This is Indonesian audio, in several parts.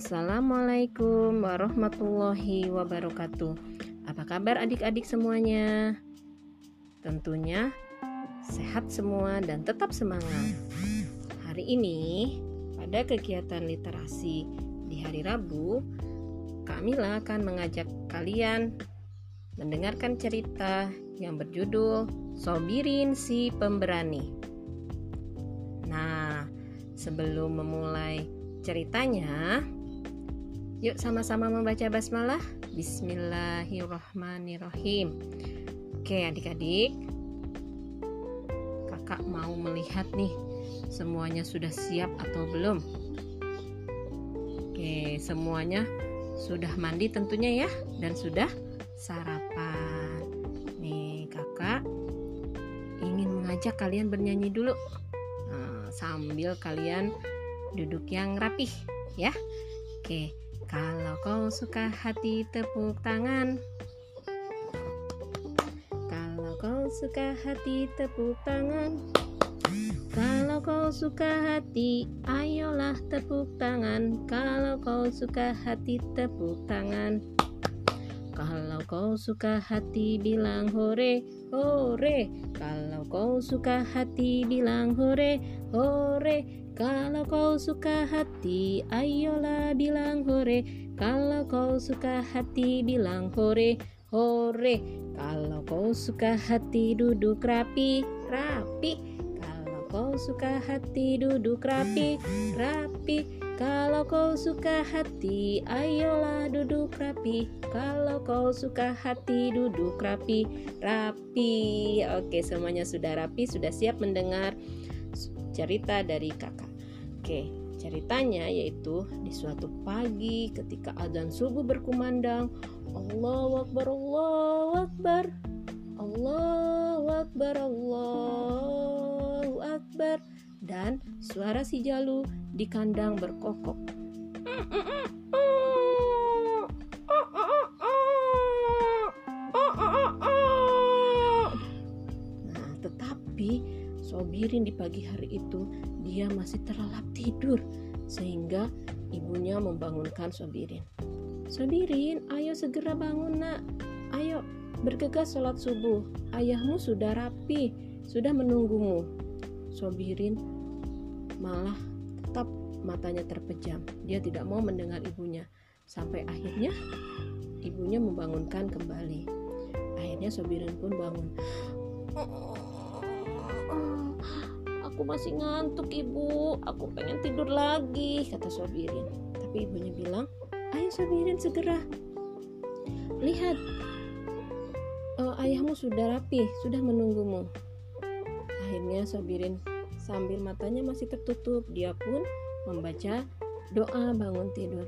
Assalamualaikum warahmatullahi wabarakatuh. Apa kabar adik-adik semuanya? Tentunya sehat semua dan tetap semangat. Hari ini pada kegiatan literasi di hari Rabu, Kamila akan mengajak kalian mendengarkan cerita yang berjudul Sobirin si Pemberani. Nah, sebelum memulai ceritanya, Yuk sama-sama membaca basmalah. Bismillahirrahmanirrahim. Oke, adik-adik. Kakak mau melihat nih semuanya sudah siap atau belum? Oke, semuanya sudah mandi tentunya ya dan sudah sarapan. Nih, Kakak ingin mengajak kalian bernyanyi dulu. Nah, sambil kalian duduk yang rapih ya. Oke. Kalau kau suka hati tepuk tangan. Kalau kau suka hati tepuk tangan. Kalau kau suka hati ayolah tepuk tangan. Kalau kau suka hati tepuk tangan. Kalau kau suka hati bilang hore hore. Kalau kau suka hati bilang hore hore kalau kau suka hati, ayolah bilang hore. Kalau kau suka hati, bilang hore, hore. Kalau kau suka hati, duduk rapi, rapi. Kalau kau suka hati, duduk rapi, rapi. Kalau kau suka hati, ayolah duduk rapi. Kalau kau suka hati, duduk rapi, rapi. Oke, semuanya sudah rapi, sudah siap mendengar cerita dari kakak. Oke, ceritanya yaitu di suatu pagi ketika adzan subuh berkumandang, Allahu Akbar, Allahu Akbar, Allahu Akbar, Allahu Akbar, dan suara si Jalu di kandang berkokok. Sobirin di pagi hari itu dia masih terlelap tidur sehingga ibunya membangunkan Sobirin. Sobirin, ayo segera bangun nak. Ayo bergegas sholat subuh. Ayahmu sudah rapi, sudah menunggumu. Sobirin malah tetap matanya terpejam. Dia tidak mau mendengar ibunya. Sampai akhirnya ibunya membangunkan kembali. Akhirnya Sobirin pun bangun. Aku masih ngantuk ibu, aku pengen tidur lagi, kata Sobirin. Tapi ibunya bilang, ayo Sobirin segera. Lihat, uh, ayahmu sudah rapi, sudah menunggumu. Akhirnya Sobirin sambil matanya masih tertutup, dia pun membaca doa bangun tidur.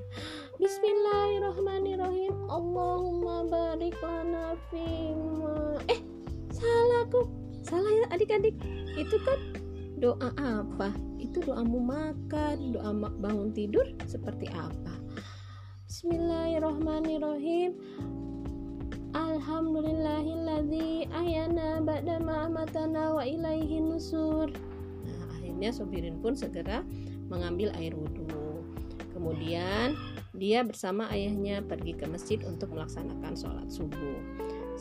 Bismillahirrahmanirrahim. Allahumma barik lana fima. Eh, salahku. Salah ya adik-adik. Itu kan doa apa? Itu doamu makan, doa bangun tidur seperti apa? Bismillahirrahmanirrahim. Alhamdulillahilladzi ayana ba'da amatana wa ilaihi nusur. Nah, akhirnya Sobirin pun segera mengambil air wudhu. Kemudian dia bersama ayahnya pergi ke masjid untuk melaksanakan sholat subuh.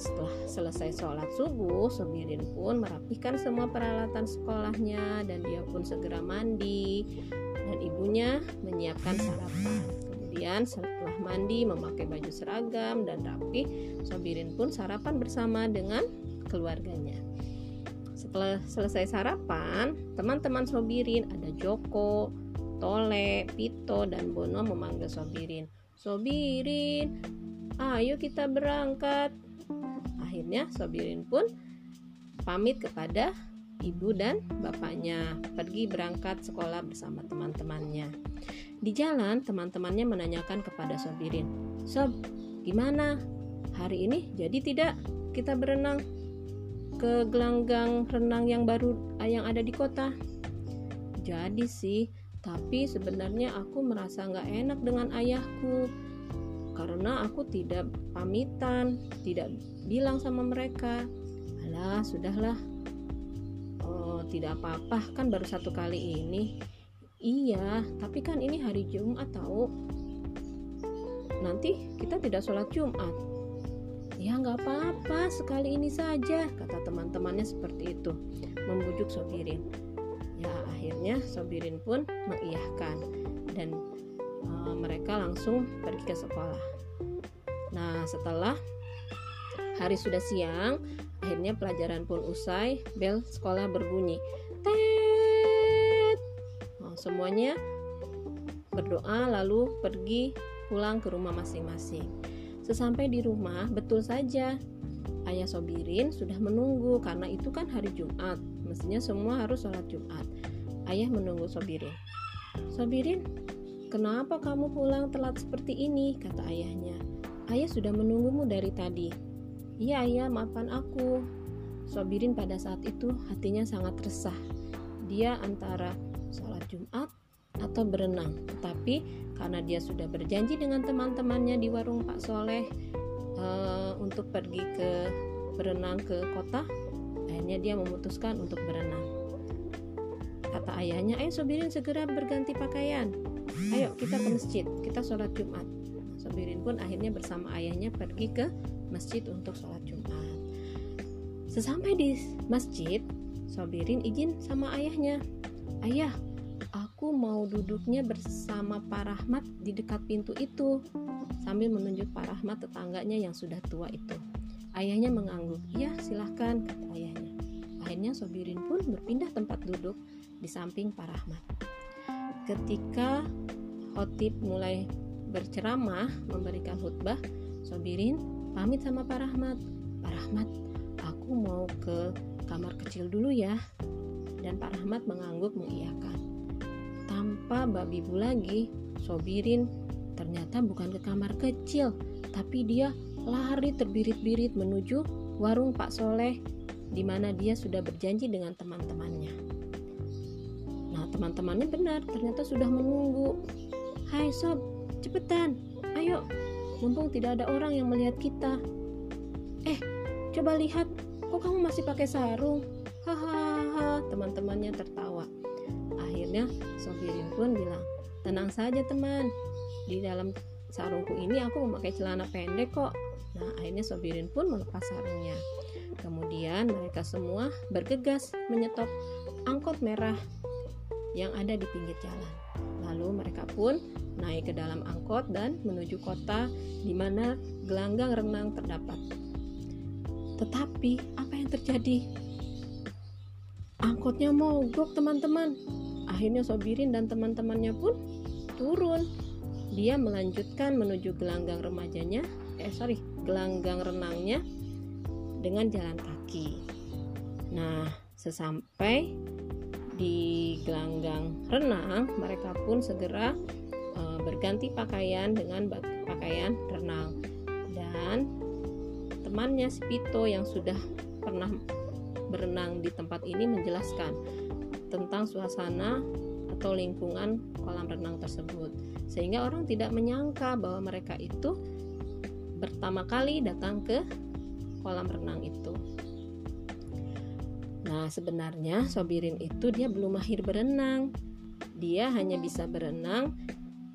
Setelah selesai sholat subuh, Sobirin pun merapikan semua peralatan sekolahnya dan dia pun segera mandi dan ibunya menyiapkan sarapan. Kemudian setelah mandi memakai baju seragam dan rapi, Sobirin pun sarapan bersama dengan keluarganya. Setelah selesai sarapan, teman-teman Sobirin ada Joko, Tole, Pito, dan Bono memanggil Sobirin. Sobirin, ayo kita berangkat akhirnya Sobirin pun pamit kepada ibu dan bapaknya pergi berangkat sekolah bersama teman-temannya. Di jalan, teman-temannya menanyakan kepada Sobirin, Sob, gimana? Hari ini jadi tidak kita berenang ke gelanggang renang yang baru yang ada di kota? Jadi sih, tapi sebenarnya aku merasa nggak enak dengan ayahku karena aku tidak pamitan, tidak bilang sama mereka. Alah, sudahlah. Oh, tidak apa-apa, kan baru satu kali ini. Iya, tapi kan ini hari Jumat tahu. nanti kita tidak sholat Jumat. Ya nggak apa-apa, sekali ini saja, kata teman-temannya seperti itu, membujuk Sobirin. Ya akhirnya Sobirin pun mengiyahkan dan e, mereka langsung pergi ke sekolah. Nah setelah hari sudah siang, akhirnya pelajaran pun usai, bel sekolah berbunyi. Tet. Nah, semuanya berdoa lalu pergi pulang ke rumah masing-masing. Sesampai di rumah, betul saja ayah Sobirin sudah menunggu karena itu kan hari Jumat. Mestinya semua harus sholat Jumat. Ayah menunggu Sobirin. Sobirin, kenapa kamu pulang telat seperti ini? kata ayahnya. Ayah sudah menunggumu dari tadi. Iya ayah, maafkan aku. Sobirin pada saat itu hatinya sangat resah. Dia antara sholat Jumat atau berenang. Tetapi karena dia sudah berjanji dengan teman-temannya di warung Pak Soleh uh, untuk pergi ke berenang ke kota, akhirnya dia memutuskan untuk berenang. Kata ayahnya, ayo Sobirin segera berganti pakaian. Ayo kita ke masjid, kita sholat Jumat. Sobirin pun akhirnya bersama ayahnya pergi ke masjid untuk sholat Jumat. Sesampai di masjid, Sobirin izin sama ayahnya. Ayah, aku mau duduknya bersama Pak Rahmat di dekat pintu itu sambil menunjuk Pak Rahmat tetangganya yang sudah tua itu. Ayahnya mengangguk, iya silahkan kata ayahnya. Akhirnya Sobirin pun berpindah tempat duduk di samping Pak Rahmat. Ketika khotib mulai berceramah memberikan khutbah, Sobirin pamit sama Pak Rahmat. Pak Rahmat, aku mau ke kamar kecil dulu ya. Dan Pak Rahmat mengangguk mengiyakan tanpa babi bu lagi, Sobirin ternyata bukan ke kamar kecil, tapi dia lari terbirit-birit menuju warung Pak Soleh di mana dia sudah berjanji dengan teman-temannya. Teman-temannya benar, ternyata sudah menunggu. Hai Sob, cepetan, ayo, mumpung tidak ada orang yang melihat kita. Eh, coba lihat, kok kamu masih pakai sarung? Hahaha, teman-temannya tertawa. Akhirnya Sofirin pun bilang, tenang saja teman, di dalam sarungku ini aku memakai celana pendek kok. Nah akhirnya Sofirin pun melepas sarungnya. Kemudian mereka semua bergegas menyetop angkot merah yang ada di pinggir jalan. Lalu mereka pun naik ke dalam angkot dan menuju kota di mana gelanggang renang terdapat. Tetapi apa yang terjadi? Angkotnya mogok teman-teman akhirnya Sobirin dan teman-temannya pun turun dia melanjutkan menuju gelanggang remajanya eh sorry gelanggang renangnya dengan jalan kaki nah sesampai di gelanggang renang mereka pun segera e, berganti pakaian dengan pakaian renang dan temannya Spito yang sudah pernah berenang di tempat ini menjelaskan tentang suasana atau lingkungan kolam renang tersebut sehingga orang tidak menyangka bahwa mereka itu pertama kali datang ke kolam renang itu. Nah, sebenarnya Sobirin itu dia belum mahir berenang. Dia hanya bisa berenang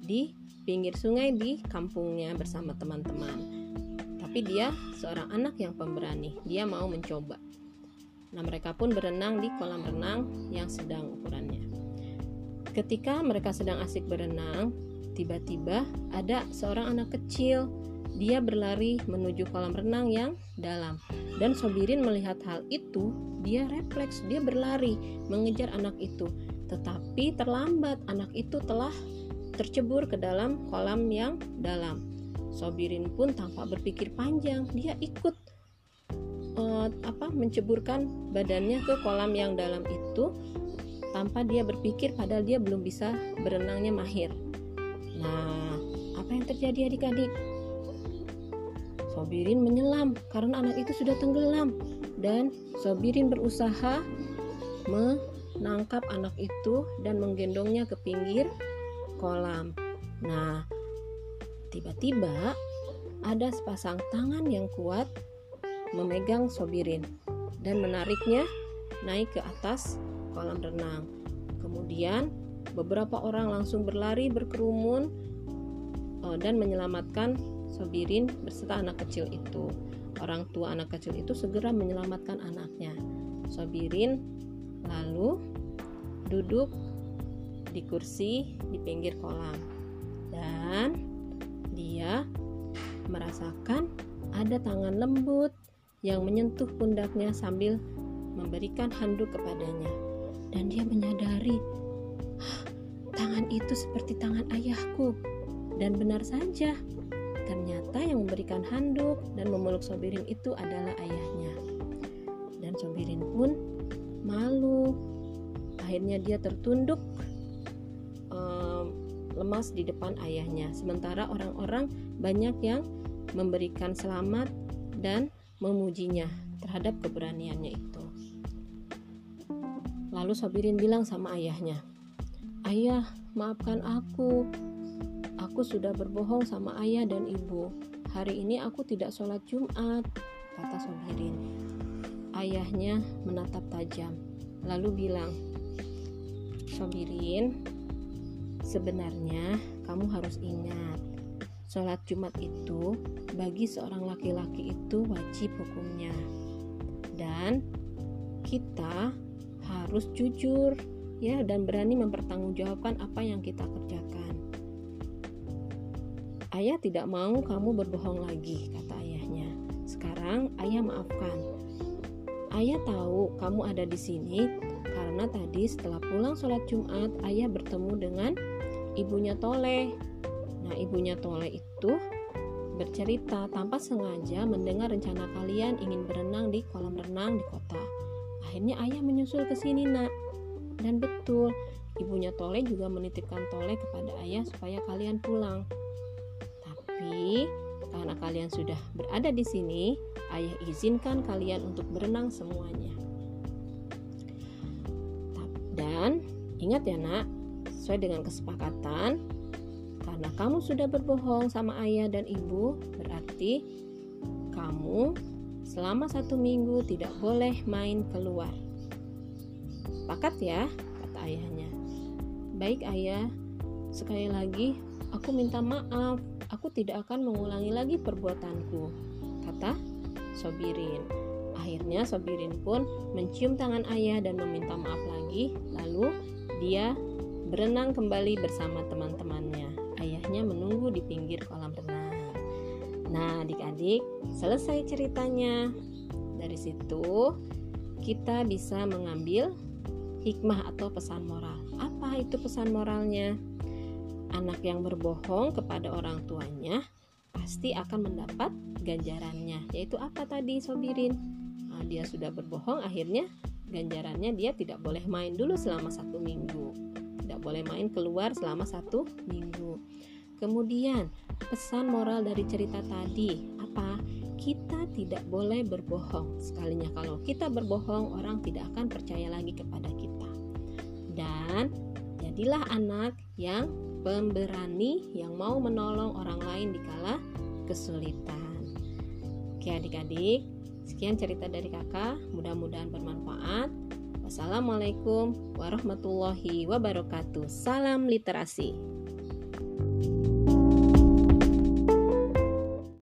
di pinggir sungai di kampungnya bersama teman-teman. Tapi dia seorang anak yang pemberani. Dia mau mencoba. Nah, mereka pun berenang di kolam renang yang sedang ukurannya. Ketika mereka sedang asik berenang, tiba-tiba ada seorang anak kecil. Dia berlari menuju kolam renang yang dalam. Dan Sobirin melihat hal itu, dia refleks, dia berlari mengejar anak itu. Tetapi terlambat, anak itu telah tercebur ke dalam kolam yang dalam. Sobirin pun tanpa berpikir panjang, dia ikut uh, apa menceburkan badannya ke kolam yang dalam itu tanpa dia berpikir padahal dia belum bisa berenangnya mahir. Nah, apa yang terjadi adik-adik? Sobirin menyelam karena anak itu sudah tenggelam dan Sobirin berusaha menangkap anak itu dan menggendongnya ke pinggir kolam. Nah, tiba-tiba ada sepasang tangan yang kuat memegang Sobirin dan menariknya naik ke atas kolam renang. Kemudian beberapa orang langsung berlari berkerumun uh, dan menyelamatkan Sobirin beserta anak kecil itu. Orang tua anak kecil itu segera menyelamatkan anaknya. Sobirin lalu duduk di kursi di pinggir kolam dan dia merasakan ada tangan lembut yang menyentuh pundaknya sambil memberikan handuk kepadanya dan dia menyadari tangan itu seperti tangan ayahku dan benar saja ternyata yang memberikan handuk dan memeluk Sobirin itu adalah ayahnya. Dan Sobirin pun malu. Akhirnya dia tertunduk um, lemas di depan ayahnya. Sementara orang-orang banyak yang memberikan selamat dan memujinya terhadap keberaniannya itu. Lalu Sobirin bilang sama ayahnya Ayah, maafkan aku. Aku sudah berbohong sama ayah dan ibu. Hari ini aku tidak sholat Jumat, kata Sobirin. Ayahnya menatap tajam, lalu bilang, Sobirin, sebenarnya kamu harus ingat, sholat Jumat itu bagi seorang laki-laki itu wajib hukumnya. Dan kita harus jujur ya dan berani mempertanggungjawabkan apa yang kita kerjakan. Ayah tidak mau kamu berbohong lagi, kata ayahnya. Sekarang ayah maafkan. Ayah tahu kamu ada di sini karena tadi setelah pulang sholat Jumat, ayah bertemu dengan ibunya Toleh. Nah, ibunya Toleh itu bercerita tanpa sengaja mendengar rencana kalian ingin berenang di kolam renang di kota. Akhirnya ayah menyusul ke sini, Nak. Dan betul, ibunya Tole juga menitipkan Tole kepada ayah supaya kalian pulang. Tapi karena kalian sudah berada di sini, ayah izinkan kalian untuk berenang semuanya. Dan ingat ya nak, sesuai dengan kesepakatan, karena kamu sudah berbohong sama ayah dan ibu, berarti kamu selama satu minggu tidak boleh main keluar. Sepakat ya, kata ayahnya. Baik ayah, sekali lagi aku minta maaf. Aku tidak akan mengulangi lagi perbuatanku, kata Sobirin. Akhirnya Sobirin pun mencium tangan ayah dan meminta maaf lagi. Lalu dia berenang kembali bersama teman-temannya. Ayahnya menunggu di pinggir kolam renang. Nah, adik-adik, selesai ceritanya. Dari situ, kita bisa mengambil hikmah atau pesan moral. Apa itu pesan moralnya? Anak yang berbohong kepada orang tuanya pasti akan mendapat ganjarannya, yaitu apa tadi Sobirin? Nah, dia sudah berbohong, akhirnya ganjarannya dia tidak boleh main dulu selama satu minggu, tidak boleh main keluar selama satu minggu. Kemudian pesan moral dari cerita tadi apa? Kita tidak boleh berbohong. Sekalinya kalau kita berbohong, orang tidak akan percaya lagi kepada kita dan jadilah anak yang pemberani yang mau menolong orang lain di kala kesulitan. Oke adik-adik, sekian cerita dari kakak, mudah-mudahan bermanfaat. Wassalamualaikum warahmatullahi wabarakatuh. Salam literasi.